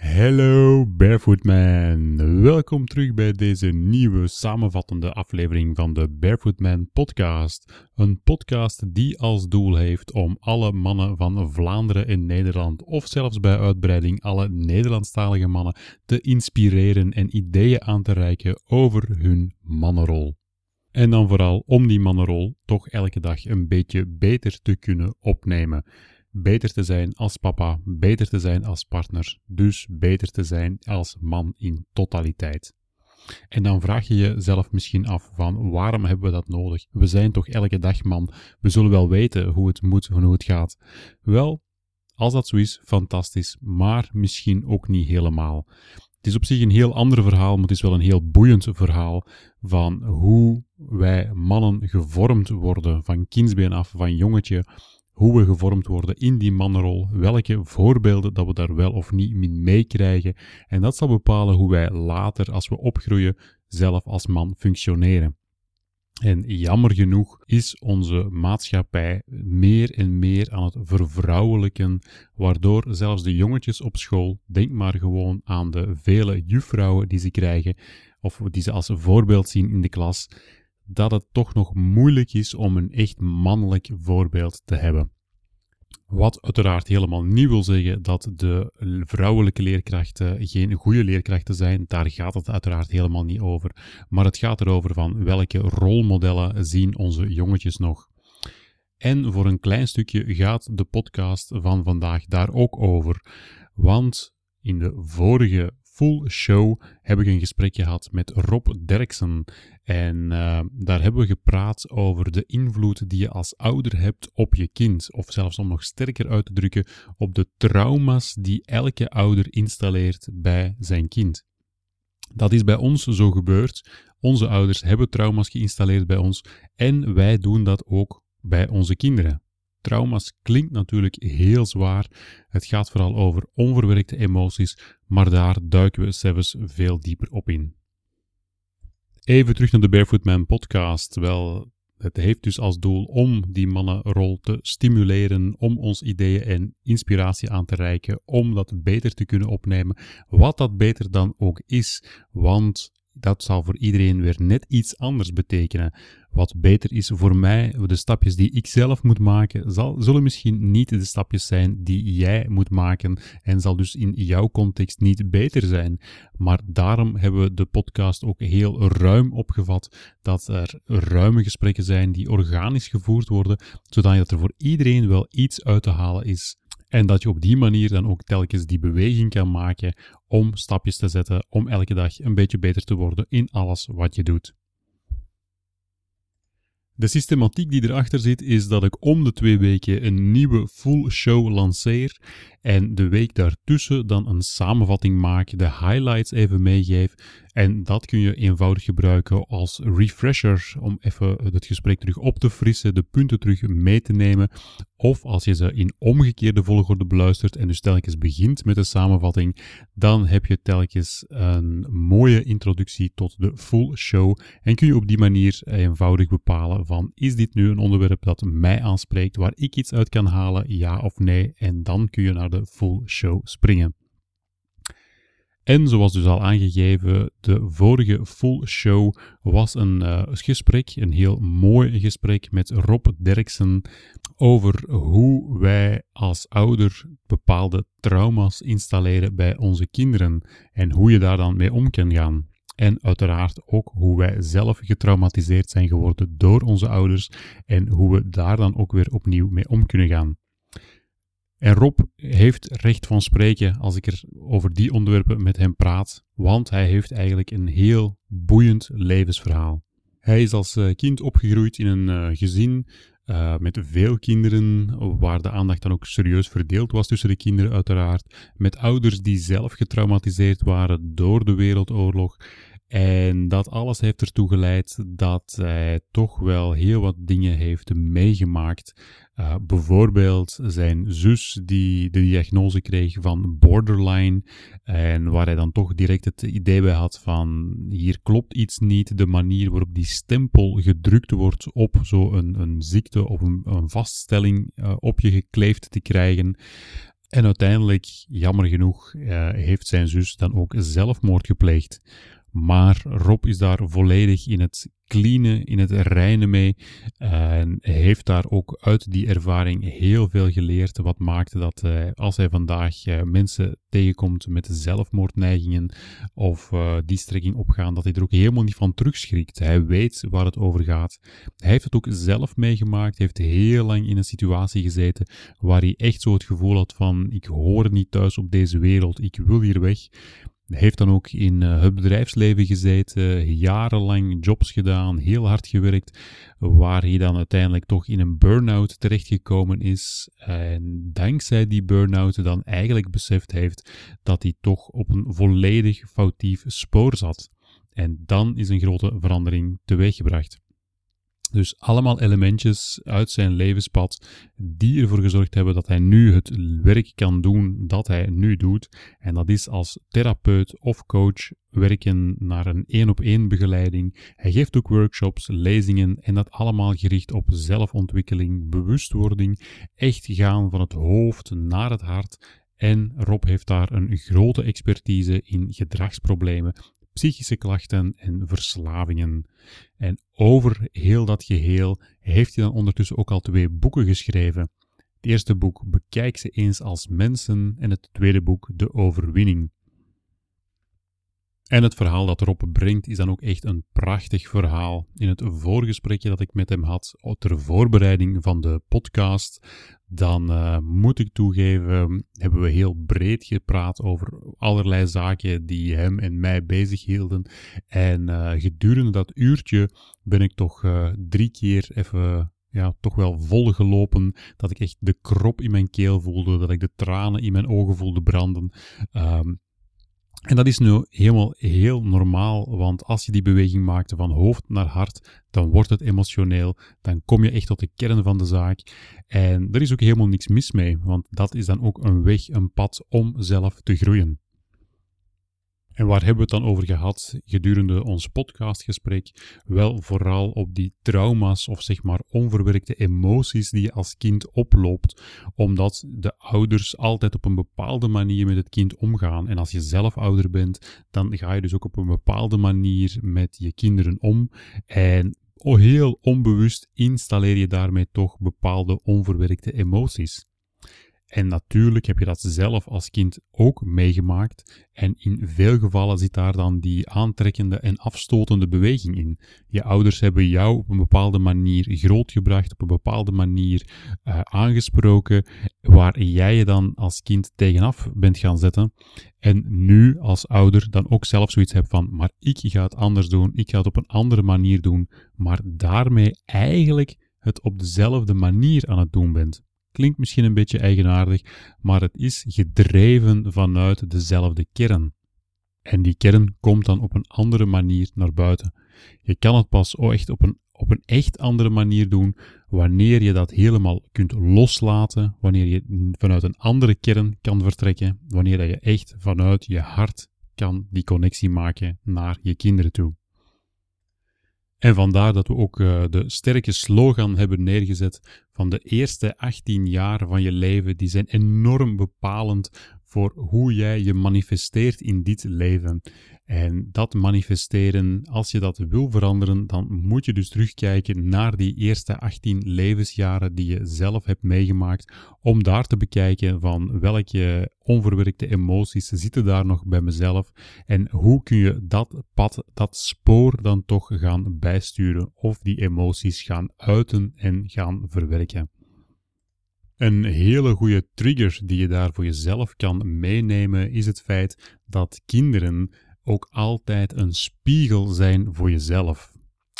Hallo Barefoot Man, welkom terug bij deze nieuwe samenvattende aflevering van de Barefoot Man podcast. Een podcast die als doel heeft om alle mannen van Vlaanderen en Nederland, of zelfs bij uitbreiding alle Nederlandstalige mannen, te inspireren en ideeën aan te reiken over hun mannenrol. En dan vooral om die mannenrol toch elke dag een beetje beter te kunnen opnemen beter te zijn als papa, beter te zijn als partner, dus beter te zijn als man in totaliteit. En dan vraag je jezelf misschien af van waarom hebben we dat nodig? We zijn toch elke dag man, we zullen wel weten hoe het moet en hoe het gaat. Wel, als dat zo is, fantastisch, maar misschien ook niet helemaal. Het is op zich een heel ander verhaal, maar het is wel een heel boeiend verhaal van hoe wij mannen gevormd worden van kindsbeen af, van jongetje, hoe we gevormd worden in die mannenrol, welke voorbeelden dat we daar wel of niet mee meekrijgen. En dat zal bepalen hoe wij later, als we opgroeien, zelf als man functioneren. En jammer genoeg is onze maatschappij meer en meer aan het vervrouwelijken, waardoor zelfs de jongetjes op school, denk maar gewoon aan de vele juffrouwen die ze krijgen, of die ze als voorbeeld zien in de klas, dat het toch nog moeilijk is om een echt mannelijk voorbeeld te hebben. Wat uiteraard helemaal niet wil zeggen dat de vrouwelijke leerkrachten geen goede leerkrachten zijn. Daar gaat het uiteraard helemaal niet over. Maar het gaat erover van welke rolmodellen zien onze jongetjes nog. En voor een klein stukje gaat de podcast van vandaag daar ook over. Want in de vorige full show hebben we een gesprek gehad met Rob Derksen. En uh, daar hebben we gepraat over de invloed die je als ouder hebt op je kind. Of zelfs om nog sterker uit te drukken, op de trauma's die elke ouder installeert bij zijn kind. Dat is bij ons zo gebeurd. Onze ouders hebben trauma's geïnstalleerd bij ons en wij doen dat ook bij onze kinderen. Trauma's klinkt natuurlijk heel zwaar. Het gaat vooral over onverwerkte emoties, maar daar duiken we zelfs veel dieper op in. Even terug naar de Barefoot Man podcast. Wel, het heeft dus als doel om die mannenrol te stimuleren, om ons ideeën en inspiratie aan te reiken, om dat beter te kunnen opnemen. Wat dat beter dan ook is, want dat zal voor iedereen weer net iets anders betekenen. Wat beter is voor mij, de stapjes die ik zelf moet maken, zal, zullen misschien niet de stapjes zijn die jij moet maken en zal dus in jouw context niet beter zijn. Maar daarom hebben we de podcast ook heel ruim opgevat, dat er ruime gesprekken zijn die organisch gevoerd worden, zodat er voor iedereen wel iets uit te halen is. En dat je op die manier dan ook telkens die beweging kan maken om stapjes te zetten, om elke dag een beetje beter te worden in alles wat je doet. De systematiek die erachter zit is dat ik om de twee weken een nieuwe full show lanceer en de week daartussen dan een samenvatting maak, de highlights even meegeef. En dat kun je eenvoudig gebruiken als refresher om even het gesprek terug op te frissen, de punten terug mee te nemen. Of als je ze in omgekeerde volgorde beluistert en dus telkens begint met de samenvatting, dan heb je telkens een mooie introductie tot de full show. En kun je op die manier eenvoudig bepalen van is dit nu een onderwerp dat mij aanspreekt, waar ik iets uit kan halen, ja of nee, en dan kun je naar de full show springen. En zoals dus al aangegeven, de vorige full show was een uh, gesprek, een heel mooi gesprek met Rob Derksen over hoe wij als ouder bepaalde trauma's installeren bij onze kinderen en hoe je daar dan mee om kan gaan. En uiteraard ook hoe wij zelf getraumatiseerd zijn geworden door onze ouders en hoe we daar dan ook weer opnieuw mee om kunnen gaan. En Rob heeft recht van spreken als ik er over die onderwerpen met hem praat, want hij heeft eigenlijk een heel boeiend levensverhaal. Hij is als eh, kind opgegroeid in een uh, gezin uh, met veel kinderen, waar de aandacht dan ook serieus verdeeld was tussen de kinderen uiteraard, met ouders die zelf getraumatiseerd waren door de Wereldoorlog En dat alles heeft ertoe geleid dat hij toch wel heel wat dingen heeft meegemaakt. Uh, bijvoorbeeld zijn zus die de diagnose kreeg van borderline en waar hij dan toch direct het idee bij had van hier klopt iets niet, de manier waarop die stempel gedrukt wordt op zo'n een, ziekte of een, een vaststelling uh, op je gekleefd te krijgen. En uiteindelijk, jammer genoeg, uh, heeft zijn zus dan ook zelfmoord gepleegd. Maar Rob is daar volledig in het cleanen, in het reinen mee. En heeft daar ook uit die ervaring heel veel geleerd. Wat maakte dat uh, als hij vandaag uh, mensen tegenkomt met zelfmoordneigingen of die strekking opgaan, dat hij er ook helemaal niet van terugschrikt. Hij weet waar het over gaat. Hij heeft het ook zelf meegemaakt. Hij heeft heel lang in een situatie gezeten waar hij echt zo het gevoel had van ik hoor niet thuis op deze wereld, ik wil hier weg heeft dan ook in uh, het bedrijfsleven gezeten, jarenlang jobs gedaan, heel hard gewerkt, waar hij dan uiteindelijk toch in een burn-out terechtgekomen is. En dankzij die burn-out dan eigenlijk beseft heeft dat hij toch op een volledig foutief spoor zat. En dan is een grote verandering teweeggebracht. Dus allemaal elementjes uit zijn levenspad die ervoor gezorgd hebben dat hij nu het werk kan doen dat hij nu doet. En dat is als therapeut of coach werken naar een één op één begeleiding. Hij geeft ook workshops, lezingen en dat allemaal gericht op zelfontwikkeling, bewustwording, echt gaan van het hoofd naar het hart. En Rob heeft daar een grote expertise in gedragsproblemen psychische klachten en verslavingen. En over heel dat geheel heeft hij dan ondertussen ook al twee boeken geschreven. Het eerste boek Bekijk ze eens als mensen en het tweede boek De Overwinning. En het verhaal dat Rob brengt is dan ook echt een prachtig verhaal. In het voorgesprekje dat ik met hem had ter voorbereiding van de podcast, dan uh, moet ik toegeven, hebben we heel breed gepraat over allerlei zaken die hem en mij bezig hielden. En uh, gedurende dat uurtje ben ik toch uh, drie keer even ja, toch wel volgelopen. Dat ik echt de krop in mijn keel voelde, dat ik de tranen in mijn ogen voelde branden. Um, en dat is nu helemaal heel normaal, want als je die beweging maakt van hoofd naar hart, dan wordt het emotioneel, dan kom je echt tot de kern van de zaak. En er is ook helemaal niks mis mee, want dat is dan ook een weg, een pad om zelf te groeien. En waar hebben we het dan over gehad gedurende ons podcastgesprek? Wel vooral op die trauma's of zeg maar onverwerkte emoties die je als kind oploopt, omdat de ouders altijd op een bepaalde manier met het kind omgaan. En als je zelf ouder bent, dan ga je dus ook op een bepaalde manier met je kinderen om. En heel onbewust installeer je daarmee toch bepaalde onverwerkte emoties. En natuurlijk heb je dat zelf als kind ook meegemaakt. En in veel gevallen zit daar dan die aantrekkende en afstotende beweging in. Je ouders hebben jou op een bepaalde manier grootgebracht, op een bepaalde manier uh, aangesproken, waar jij je dan als kind tegenaf bent gaan zetten. En nu als ouder dan ook zelf zoiets hebt van, maar ik ga het anders doen, ik ga het op een andere manier doen, maar daarmee eigenlijk het op dezelfde manier aan het doen bent. Klinkt misschien een beetje eigenaardig, maar het is gedreven vanuit dezelfde kern. En die kern komt dan op een andere manier naar buiten. Je kan het pas echt op een, op een echt andere manier doen wanneer je dat helemaal kunt loslaten, wanneer je vanuit een andere kern kan vertrekken, wanneer je echt vanuit je hart kan die connectie maken naar je kinderen toe. En vandaar dat we ook uh, de sterke slogan hebben neergezet van de eerste 18 jaar van je leven. Die zijn enorm bepalend voor hoe jij je manifesteert in dit leven. En dat manifesteren, als je dat wil veranderen, dan moet je dus terugkijken naar die eerste 18 levensjaren die je zelf hebt meegemaakt, om daar te bekijken van welke onverwerkte emoties zitten daar nog bij mezelf en hoe kun je dat pad, dat spoor dan toch gaan bijsturen of die emoties gaan uiten en gaan verwerken. Een hele goede trigger die je daar voor jezelf kan meenemen is het feit dat kinderen ook altijd een spiegel zijn voor jezelf.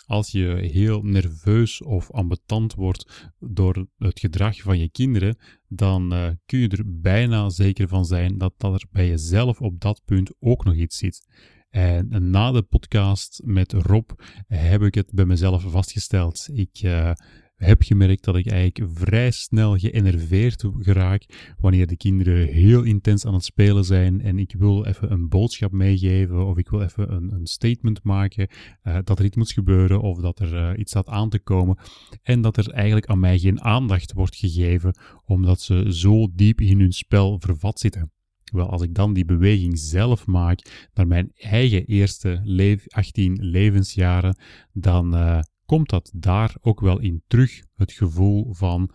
Als je heel nerveus of ambetant wordt door het gedrag van je kinderen, dan uh, kun je er bijna zeker van zijn dat, dat er bij jezelf op dat punt ook nog iets zit. En na de podcast met Rob heb ik het bij mezelf vastgesteld. Ik uh, heb gemerkt dat ik eigenlijk vrij snel geënerveerd geraak wanneer de kinderen heel intens aan het spelen zijn en ik wil even een boodschap meegeven of ik wil even een, een statement maken uh, dat er iets moet gebeuren of dat er uh, iets staat aan te komen en dat er eigenlijk aan mij geen aandacht wordt gegeven omdat ze zo diep in hun spel vervat zitten. Wel, als ik dan die beweging zelf maak naar mijn eigen eerste leef, 18 levensjaren, dan uh, komt dat daar ook wel in terug. Het gevoel van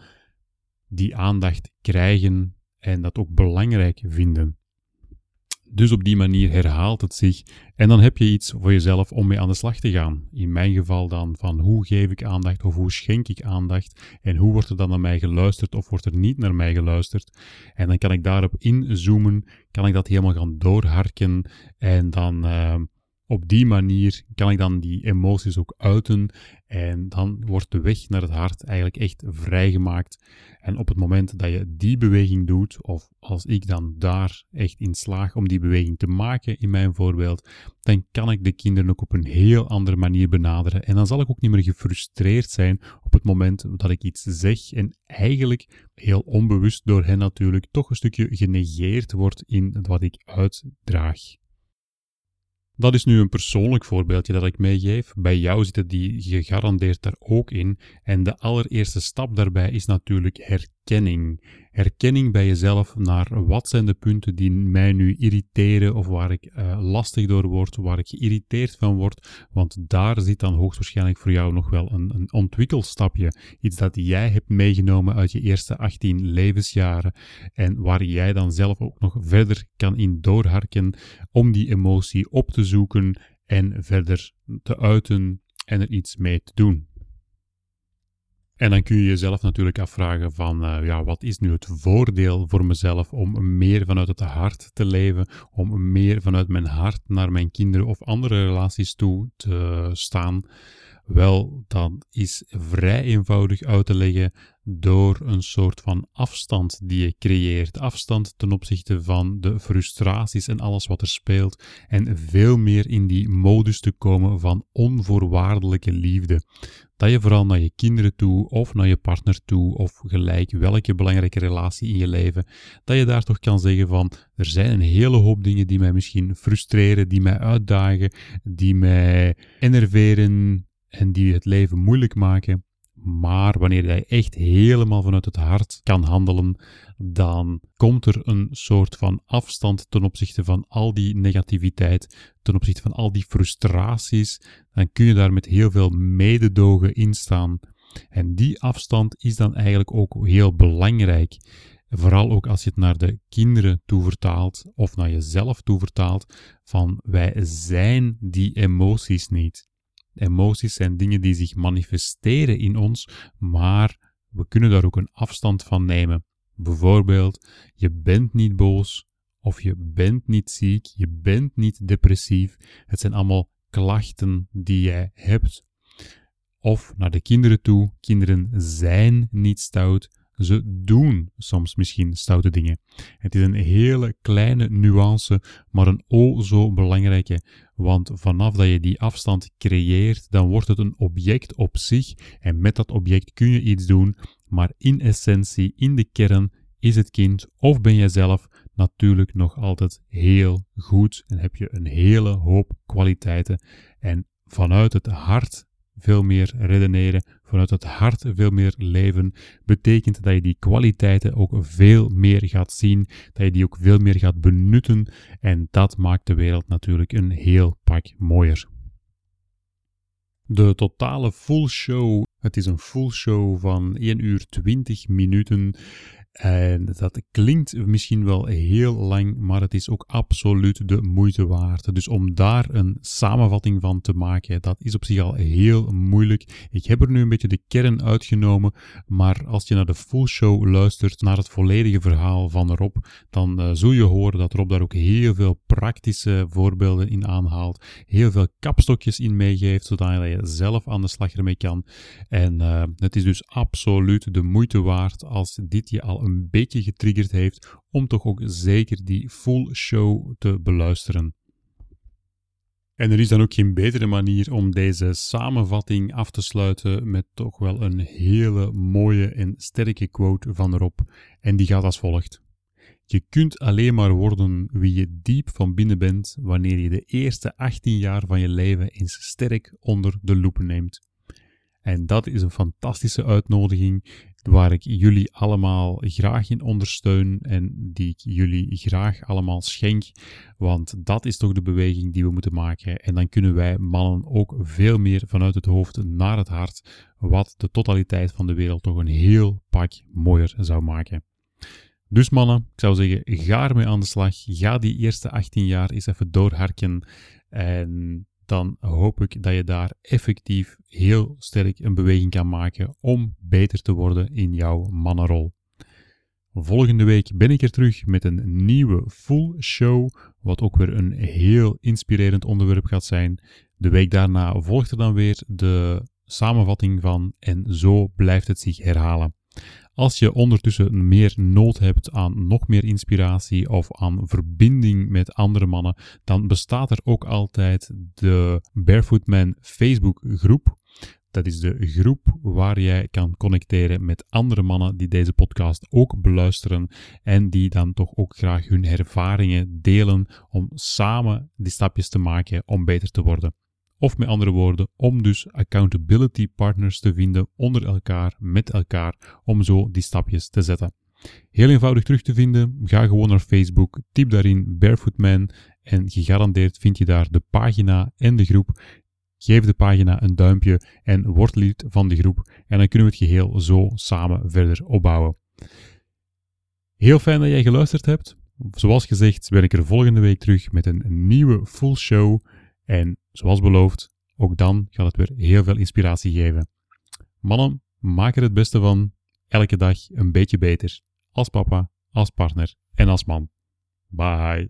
die aandacht krijgen en dat ook belangrijk vinden. Dus op die manier herhaalt het zich en dan heb je iets voor jezelf om mee aan de slag te gaan. In mijn geval dan van hoe geef ik aandacht of hoe schenk ik aandacht en hoe wordt er dan naar mij geluisterd of wordt er niet naar mij geluisterd. En dan kan ik daarop inzoomen, kan ik dat helemaal gaan doorharken en dan uh, op die manier kan ik dan die emoties ook uiten en dan wordt de weg naar het hart eigenlijk echt vrijgemaakt. En op het moment dat je die beweging doet, of als ik dan daar echt in slaag om die beweging te maken in mijn voorbeeld, dan kan ik de kinderen ook op een heel andere manier benaderen. En dan zal ik ook niet meer gefrustreerd zijn op het moment dat ik iets zeg en eigenlijk heel onbewust door hen natuurlijk toch een stukje genegeerd wordt in wat ik uitdraag. Dat is nu een persoonlijk voorbeeldje dat ik meegeef. Bij jou zitten die gegarandeerd daar ook in. En de allereerste stap daarbij is natuurlijk herkenning. Herkenning bij jezelf naar wat zijn de punten die mij nu irriteren of waar ik uh, lastig door word, waar ik geïrriteerd van word. Want daar zit dan hoogstwaarschijnlijk voor jou nog wel een, een ontwikkelstapje. Iets dat jij hebt meegenomen uit je eerste 18 levensjaren en waar jij dan zelf ook nog verder kan in doorharken om die emotie op te zoeken en verder te uiten en er iets mee te doen. En dan kun je jezelf natuurlijk afvragen van, uh, ja, wat is nu het voordeel voor mezelf om meer vanuit het hart te leven, om meer vanuit mijn hart naar mijn kinderen of andere relaties toe te staan? Wel, dat is vrij eenvoudig uit te leggen door een soort van afstand die je creëert. Afstand ten opzichte van de frustraties en alles wat er speelt. En veel meer in die modus te komen van onvoorwaardelijke liefde. Dat je vooral naar je kinderen toe of naar je partner toe of gelijk welke belangrijke relatie in je leven, dat je daar toch kan zeggen van er zijn een hele hoop dingen die mij misschien frustreren, die mij uitdagen, die mij enerveren, en die het leven moeilijk maken. Maar wanneer jij echt helemaal vanuit het hart kan handelen, dan komt er een soort van afstand ten opzichte van al die negativiteit, ten opzichte van al die frustraties. Dan kun je daar met heel veel mededogen in staan. En die afstand is dan eigenlijk ook heel belangrijk. Vooral ook als je het naar de kinderen toe vertaalt of naar jezelf toe vertaalt, van wij zijn die emoties niet. Emoties zijn dingen die zich manifesteren in ons, maar we kunnen daar ook een afstand van nemen. Bijvoorbeeld, je bent niet boos of je bent niet ziek, je bent niet depressief. Het zijn allemaal klachten die jij hebt. Of naar de kinderen toe, kinderen zijn niet stout, ze doen soms misschien stoute dingen. Het is een hele kleine nuance, maar een o zo belangrijke. Want vanaf dat je die afstand creëert, dan wordt het een object op zich. En met dat object kun je iets doen. Maar in essentie, in de kern, is het kind of ben jij zelf natuurlijk nog altijd heel goed. En heb je een hele hoop kwaliteiten. En vanuit het hart veel meer redeneren, vanuit het hart veel meer leven, betekent dat je die kwaliteiten ook veel meer gaat zien, dat je die ook veel meer gaat benutten en dat maakt de wereld natuurlijk een heel pak mooier. De totale full show, het is een full show van 1 uur 20 minuten en dat klinkt misschien wel heel lang, maar het is ook absoluut de moeite waard. Dus om daar een samenvatting van te maken, dat is op zich al heel moeilijk. Ik heb er nu een beetje de kern uitgenomen, maar als je naar de full show luistert, naar het volledige verhaal van Rob, dan uh, zul je horen dat Rob daar ook heel veel praktische voorbeelden in aanhaalt, heel veel kapstokjes in meegeeft, zodat je zelf aan de slag ermee kan. En uh, het is dus absoluut de moeite waard als dit je al een beetje getriggerd heeft om toch ook zeker die full show te beluisteren. En er is dan ook geen betere manier om deze samenvatting af te sluiten met toch wel een hele mooie en sterke quote van Rob. En die gaat als volgt. Je kunt alleen maar worden wie je diep van binnen bent wanneer je de eerste 18 jaar van je leven eens sterk onder de loep neemt. En dat is een fantastische uitnodiging waar ik jullie allemaal graag in ondersteun en die ik jullie graag allemaal schenk. Want dat is toch de beweging die we moeten maken. En dan kunnen wij mannen ook veel meer vanuit het hoofd naar het hart, wat de totaliteit van de wereld toch een heel pak mooier zou maken. Dus mannen, ik zou zeggen, ga ermee aan de slag. Ga die eerste 18 jaar eens even doorharken. En dan hoop ik dat je daar effectief heel sterk een beweging kan maken om beter te worden in jouw mannenrol. Volgende week ben ik er terug met een nieuwe full show, wat ook weer een heel inspirerend onderwerp gaat zijn. De week daarna volgt er dan weer de samenvatting van en zo blijft het zich herhalen. Als je ondertussen meer nood hebt aan nog meer inspiratie of aan verbinding met andere mannen, dan bestaat er ook altijd de Barefoot Man Facebook groep. Dat is de groep waar jij kan connecteren met andere mannen die deze podcast ook beluisteren en die dan toch ook graag hun ervaringen delen om samen die stapjes te maken om beter te worden. Of met andere woorden, om dus accountability partners te vinden onder elkaar, met elkaar, om zo die stapjes te zetten. Heel eenvoudig terug te vinden, ga gewoon naar Facebook, typ daarin Barefootman en gegarandeerd vind je daar de pagina en de groep. Geef de pagina een duimpje en word lid van de groep en dan kunnen we het geheel zo samen verder opbouwen. Heel fijn dat jij geluisterd hebt. Zoals gezegd ben ik er volgende week terug met een nieuwe full show. En zoals beloofd, ook dan gaat het weer heel veel inspiratie geven. Mannen, maak er het beste van. Elke dag een beetje beter. Als papa, als partner en als man. Bye.